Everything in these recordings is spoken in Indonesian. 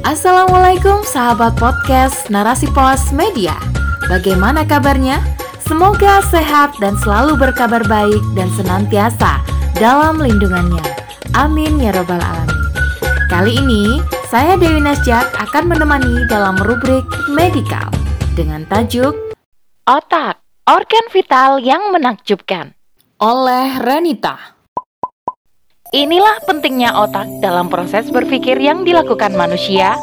Assalamualaikum sahabat podcast Narasi Pos Media. Bagaimana kabarnya? Semoga sehat dan selalu berkabar baik dan senantiasa dalam lindungannya. Amin ya robbal alamin. Kali ini saya Dewi Nasjak akan menemani dalam rubrik medikal dengan tajuk Otak, organ vital yang menakjubkan. oleh Renita. Inilah pentingnya otak dalam proses berpikir yang dilakukan manusia,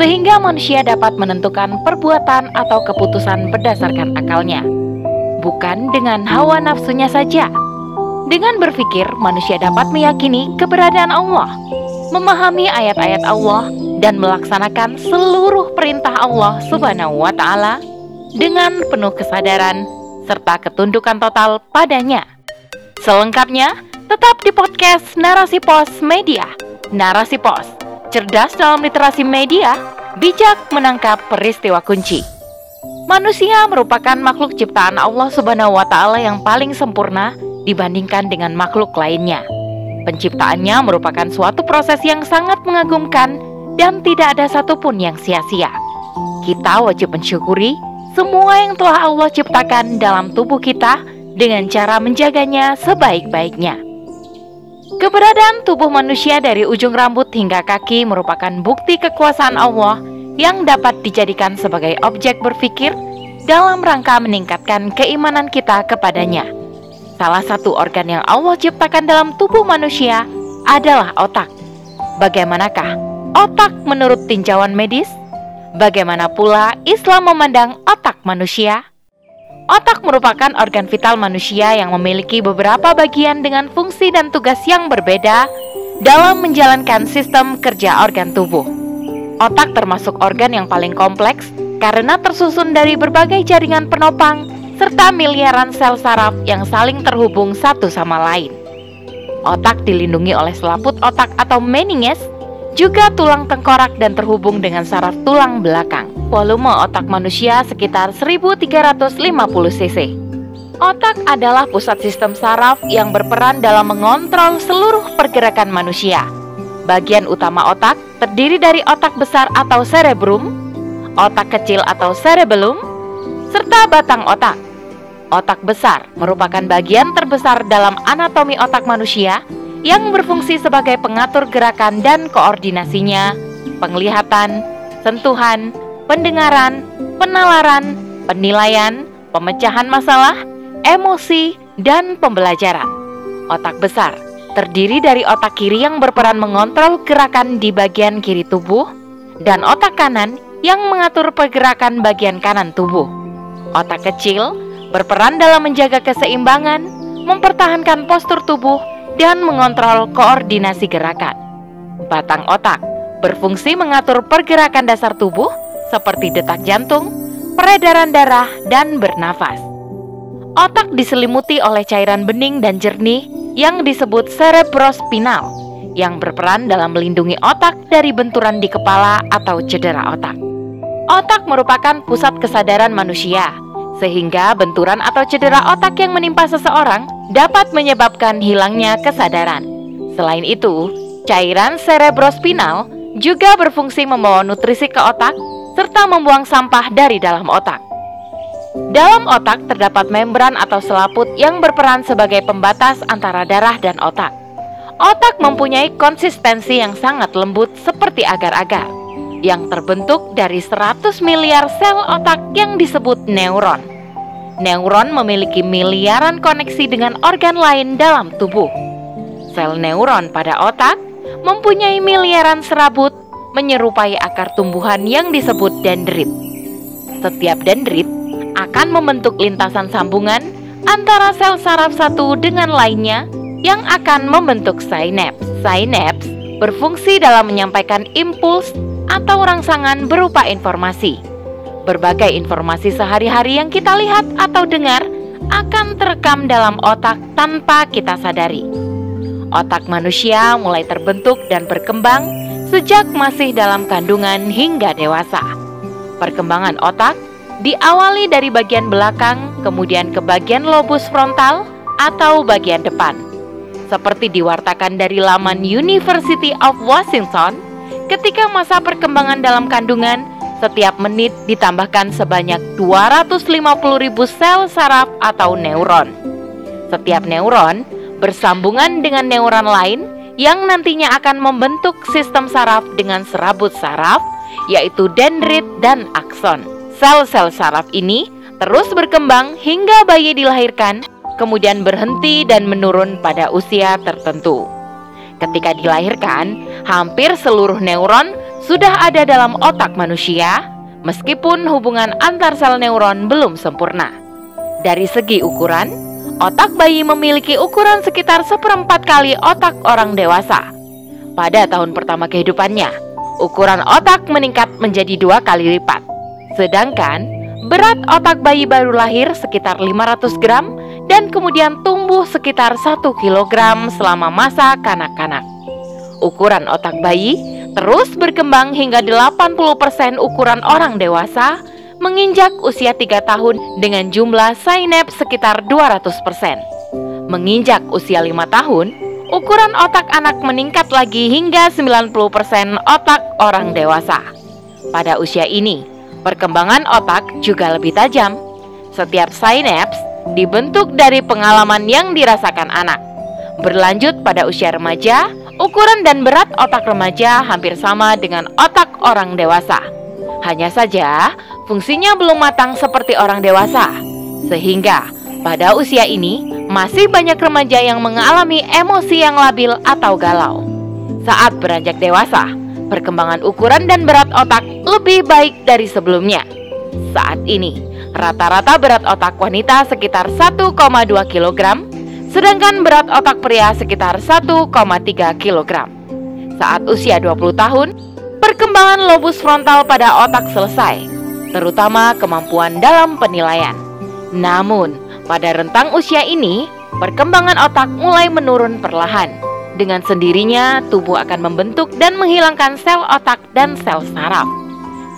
sehingga manusia dapat menentukan perbuatan atau keputusan berdasarkan akalnya, bukan dengan hawa nafsunya saja. Dengan berpikir, manusia dapat meyakini keberadaan Allah, memahami ayat-ayat Allah, dan melaksanakan seluruh perintah Allah Subhanahu wa Ta'ala dengan penuh kesadaran serta ketundukan total padanya. Selengkapnya, tetap di podcast Narasi Pos Media. Narasi Pos, cerdas dalam literasi media, bijak menangkap peristiwa kunci. Manusia merupakan makhluk ciptaan Allah Subhanahu wa taala yang paling sempurna dibandingkan dengan makhluk lainnya. Penciptaannya merupakan suatu proses yang sangat mengagumkan dan tidak ada satupun yang sia-sia. Kita wajib mensyukuri semua yang telah Allah ciptakan dalam tubuh kita dengan cara menjaganya sebaik-baiknya. Keberadaan tubuh manusia dari ujung rambut hingga kaki merupakan bukti kekuasaan Allah yang dapat dijadikan sebagai objek berpikir dalam rangka meningkatkan keimanan kita kepadanya. Salah satu organ yang Allah ciptakan dalam tubuh manusia adalah otak. Bagaimanakah otak menurut tinjauan medis? Bagaimana pula Islam memandang otak manusia? Otak merupakan organ vital manusia yang memiliki beberapa bagian dengan fungsi dan tugas yang berbeda dalam menjalankan sistem kerja organ tubuh. Otak termasuk organ yang paling kompleks karena tersusun dari berbagai jaringan penopang serta miliaran sel saraf yang saling terhubung satu sama lain. Otak dilindungi oleh selaput otak atau meninges, juga tulang tengkorak dan terhubung dengan saraf tulang belakang. Volume otak manusia sekitar 1350 cc. Otak adalah pusat sistem saraf yang berperan dalam mengontrol seluruh pergerakan manusia. Bagian utama otak terdiri dari otak besar atau cerebrum, otak kecil atau cerebellum, serta batang otak. Otak besar merupakan bagian terbesar dalam anatomi otak manusia yang berfungsi sebagai pengatur gerakan dan koordinasinya, penglihatan, sentuhan, pendengaran, penalaran, penilaian, pemecahan masalah, emosi, dan pembelajaran. Otak besar terdiri dari otak kiri yang berperan mengontrol gerakan di bagian kiri tubuh dan otak kanan yang mengatur pergerakan bagian kanan tubuh. Otak kecil berperan dalam menjaga keseimbangan, mempertahankan postur tubuh, dan mengontrol koordinasi gerakan. Batang otak berfungsi mengatur pergerakan dasar tubuh seperti detak jantung, peredaran darah, dan bernafas. Otak diselimuti oleh cairan bening dan jernih yang disebut cerebrospinal yang berperan dalam melindungi otak dari benturan di kepala atau cedera otak. Otak merupakan pusat kesadaran manusia, sehingga benturan atau cedera otak yang menimpa seseorang dapat menyebabkan hilangnya kesadaran. Selain itu, cairan cerebrospinal juga berfungsi membawa nutrisi ke otak serta membuang sampah dari dalam otak. Dalam otak terdapat membran atau selaput yang berperan sebagai pembatas antara darah dan otak. Otak mempunyai konsistensi yang sangat lembut seperti agar-agar yang terbentuk dari 100 miliar sel otak yang disebut neuron. Neuron memiliki miliaran koneksi dengan organ lain dalam tubuh. Sel neuron pada otak mempunyai miliaran serabut menyerupai akar tumbuhan yang disebut dendrit. Setiap dendrit akan membentuk lintasan sambungan antara sel saraf satu dengan lainnya yang akan membentuk sinaps. Sinaps berfungsi dalam menyampaikan impuls atau rangsangan berupa informasi. Berbagai informasi sehari-hari yang kita lihat atau dengar akan terekam dalam otak tanpa kita sadari. Otak manusia mulai terbentuk dan berkembang sejak masih dalam kandungan hingga dewasa. Perkembangan otak diawali dari bagian belakang, kemudian ke bagian lobus frontal atau bagian depan. Seperti diwartakan dari laman University of Washington, ketika masa perkembangan dalam kandungan setiap menit ditambahkan sebanyak 250.000 sel saraf atau neuron. Setiap neuron bersambungan dengan neuron lain yang nantinya akan membentuk sistem saraf dengan serabut saraf, yaitu dendrit dan akson. Sel-sel saraf ini terus berkembang hingga bayi dilahirkan, kemudian berhenti dan menurun pada usia tertentu. Ketika dilahirkan, hampir seluruh neuron sudah ada dalam otak manusia, meskipun hubungan antar sel neuron belum sempurna. Dari segi ukuran, otak bayi memiliki ukuran sekitar seperempat kali otak orang dewasa. Pada tahun pertama kehidupannya, ukuran otak meningkat menjadi dua kali lipat. Sedangkan berat otak bayi baru lahir sekitar 500 gram dan kemudian tumbuh sekitar 1 kilogram selama masa kanak-kanak. Ukuran otak bayi terus berkembang hingga 80% ukuran orang dewasa menginjak usia 3 tahun dengan jumlah sinap sekitar 200%. Menginjak usia 5 tahun, ukuran otak anak meningkat lagi hingga 90% otak orang dewasa. Pada usia ini, perkembangan otak juga lebih tajam. Setiap sinaps dibentuk dari pengalaman yang dirasakan anak. Berlanjut pada usia remaja, Ukuran dan berat otak remaja hampir sama dengan otak orang dewasa. Hanya saja, fungsinya belum matang seperti orang dewasa. Sehingga, pada usia ini, masih banyak remaja yang mengalami emosi yang labil atau galau. Saat beranjak dewasa, perkembangan ukuran dan berat otak lebih baik dari sebelumnya. Saat ini, rata-rata berat otak wanita sekitar 1,2 kg sedangkan berat otak pria sekitar 1,3 kg. Saat usia 20 tahun, perkembangan lobus frontal pada otak selesai, terutama kemampuan dalam penilaian. Namun, pada rentang usia ini, perkembangan otak mulai menurun perlahan. Dengan sendirinya, tubuh akan membentuk dan menghilangkan sel otak dan sel saraf.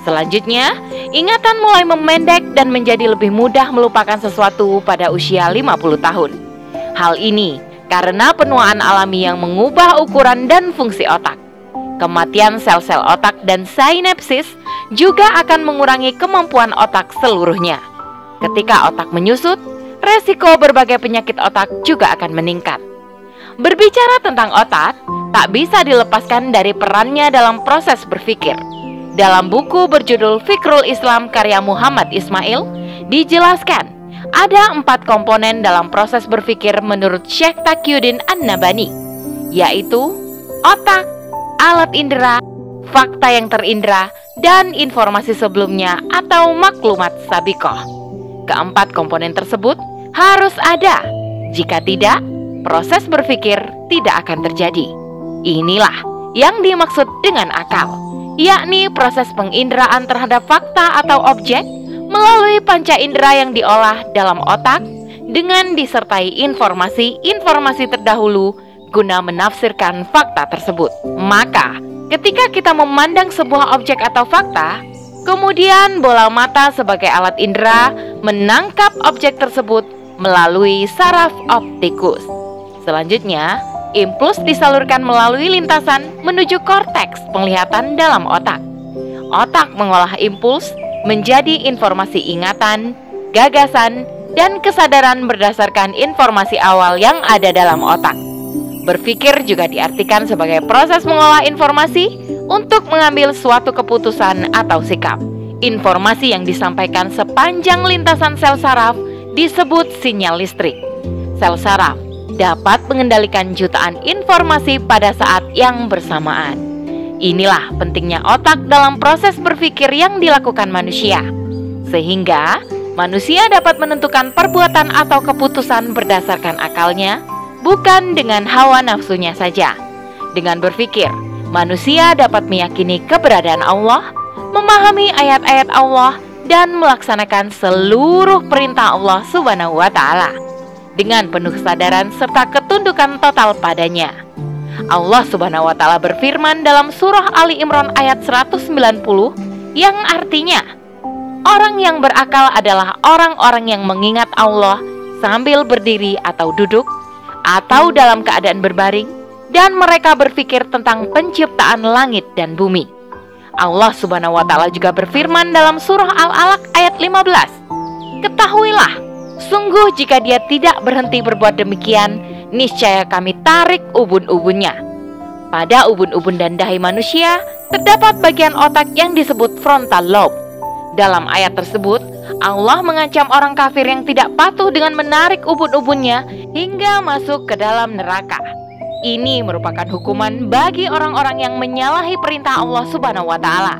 Selanjutnya, ingatan mulai memendek dan menjadi lebih mudah melupakan sesuatu pada usia 50 tahun. Hal ini karena penuaan alami yang mengubah ukuran dan fungsi otak. Kematian sel-sel otak dan sinapsis juga akan mengurangi kemampuan otak seluruhnya. Ketika otak menyusut, resiko berbagai penyakit otak juga akan meningkat. Berbicara tentang otak, tak bisa dilepaskan dari perannya dalam proses berpikir. Dalam buku berjudul Fikrul Islam karya Muhammad Ismail, dijelaskan ada empat komponen dalam proses berpikir menurut Syekh Taqiyuddin An-Nabani, yaitu otak, alat indera, fakta yang terindera, dan informasi sebelumnya atau maklumat sabikoh. Keempat komponen tersebut harus ada. Jika tidak, proses berpikir tidak akan terjadi. Inilah yang dimaksud dengan akal, yakni proses penginderaan terhadap fakta atau objek melalui panca indera yang diolah dalam otak dengan disertai informasi-informasi terdahulu guna menafsirkan fakta tersebut. Maka, ketika kita memandang sebuah objek atau fakta, kemudian bola mata sebagai alat indera menangkap objek tersebut melalui saraf optikus. Selanjutnya, impuls disalurkan melalui lintasan menuju korteks penglihatan dalam otak. Otak mengolah impuls menjadi informasi ingatan, gagasan, dan kesadaran berdasarkan informasi awal yang ada dalam otak. Berpikir juga diartikan sebagai proses mengolah informasi untuk mengambil suatu keputusan atau sikap. Informasi yang disampaikan sepanjang lintasan sel saraf disebut sinyal listrik. Sel saraf dapat mengendalikan jutaan informasi pada saat yang bersamaan. Inilah pentingnya otak dalam proses berpikir yang dilakukan manusia, sehingga manusia dapat menentukan perbuatan atau keputusan berdasarkan akalnya, bukan dengan hawa nafsunya saja. Dengan berpikir, manusia dapat meyakini keberadaan Allah, memahami ayat-ayat Allah, dan melaksanakan seluruh perintah Allah Subhanahu wa Ta'ala dengan penuh kesadaran serta ketundukan total padanya. Allah Subhanahu wa taala berfirman dalam surah Ali Imran ayat 190 yang artinya orang yang berakal adalah orang-orang yang mengingat Allah sambil berdiri atau duduk atau dalam keadaan berbaring dan mereka berpikir tentang penciptaan langit dan bumi. Allah Subhanahu wa taala juga berfirman dalam surah Al-Alaq ayat 15. Ketahuilah, sungguh jika dia tidak berhenti berbuat demikian, niscaya kami tarik ubun-ubunnya. Pada ubun-ubun dan dahi manusia terdapat bagian otak yang disebut frontal lobe. Dalam ayat tersebut, Allah mengancam orang kafir yang tidak patuh dengan menarik ubun-ubunnya hingga masuk ke dalam neraka. Ini merupakan hukuman bagi orang-orang yang menyalahi perintah Allah Subhanahu wa taala.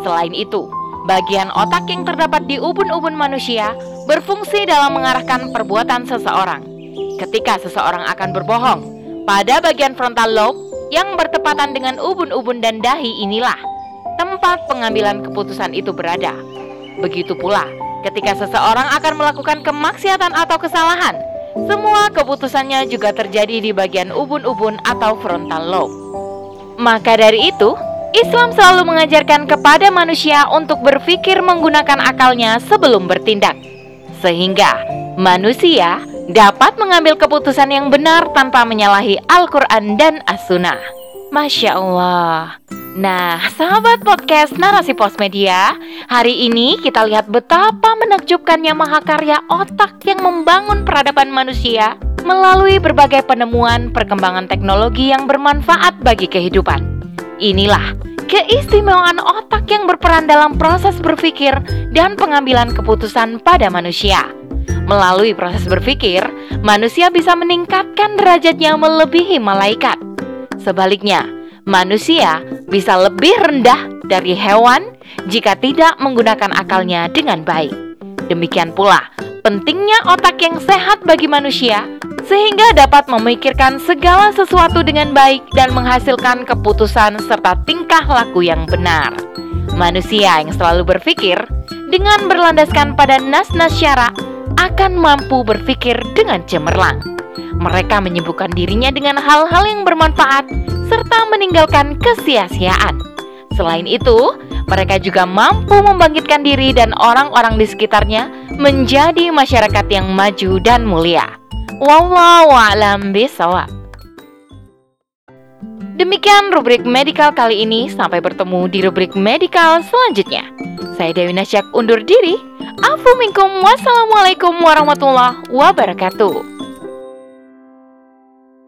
Selain itu, bagian otak yang terdapat di ubun-ubun manusia berfungsi dalam mengarahkan perbuatan seseorang. Ketika seseorang akan berbohong, pada bagian frontal lobe yang bertepatan dengan ubun-ubun dan dahi inilah tempat pengambilan keputusan itu berada. Begitu pula ketika seseorang akan melakukan kemaksiatan atau kesalahan, semua keputusannya juga terjadi di bagian ubun-ubun atau frontal lobe. Maka dari itu, Islam selalu mengajarkan kepada manusia untuk berpikir menggunakan akalnya sebelum bertindak, sehingga manusia dapat mengambil keputusan yang benar tanpa menyalahi Al-Quran dan As-Sunnah. Masya Allah. Nah, sahabat podcast Narasi Pos Media, hari ini kita lihat betapa menakjubkannya mahakarya otak yang membangun peradaban manusia melalui berbagai penemuan perkembangan teknologi yang bermanfaat bagi kehidupan. Inilah keistimewaan otak yang berperan dalam proses berpikir dan pengambilan keputusan pada manusia. Melalui proses berpikir, manusia bisa meningkatkan derajatnya melebihi malaikat. Sebaliknya, manusia bisa lebih rendah dari hewan jika tidak menggunakan akalnya dengan baik. Demikian pula, pentingnya otak yang sehat bagi manusia sehingga dapat memikirkan segala sesuatu dengan baik dan menghasilkan keputusan serta tingkah laku yang benar. Manusia yang selalu berpikir dengan berlandaskan pada nas-nas syara akan mampu berpikir dengan cemerlang. Mereka menyibukkan dirinya dengan hal-hal yang bermanfaat serta meninggalkan kesia-siaan. Selain itu, mereka juga mampu membangkitkan diri dan orang-orang di sekitarnya menjadi masyarakat yang maju dan mulia. Wallahu a'lam bishawab. Demikian rubrik medikal kali ini, sampai bertemu di rubrik medikal selanjutnya. Saya Dewi Nasyak undur diri. Afu minkum wassalamualaikum warahmatullahi wabarakatuh.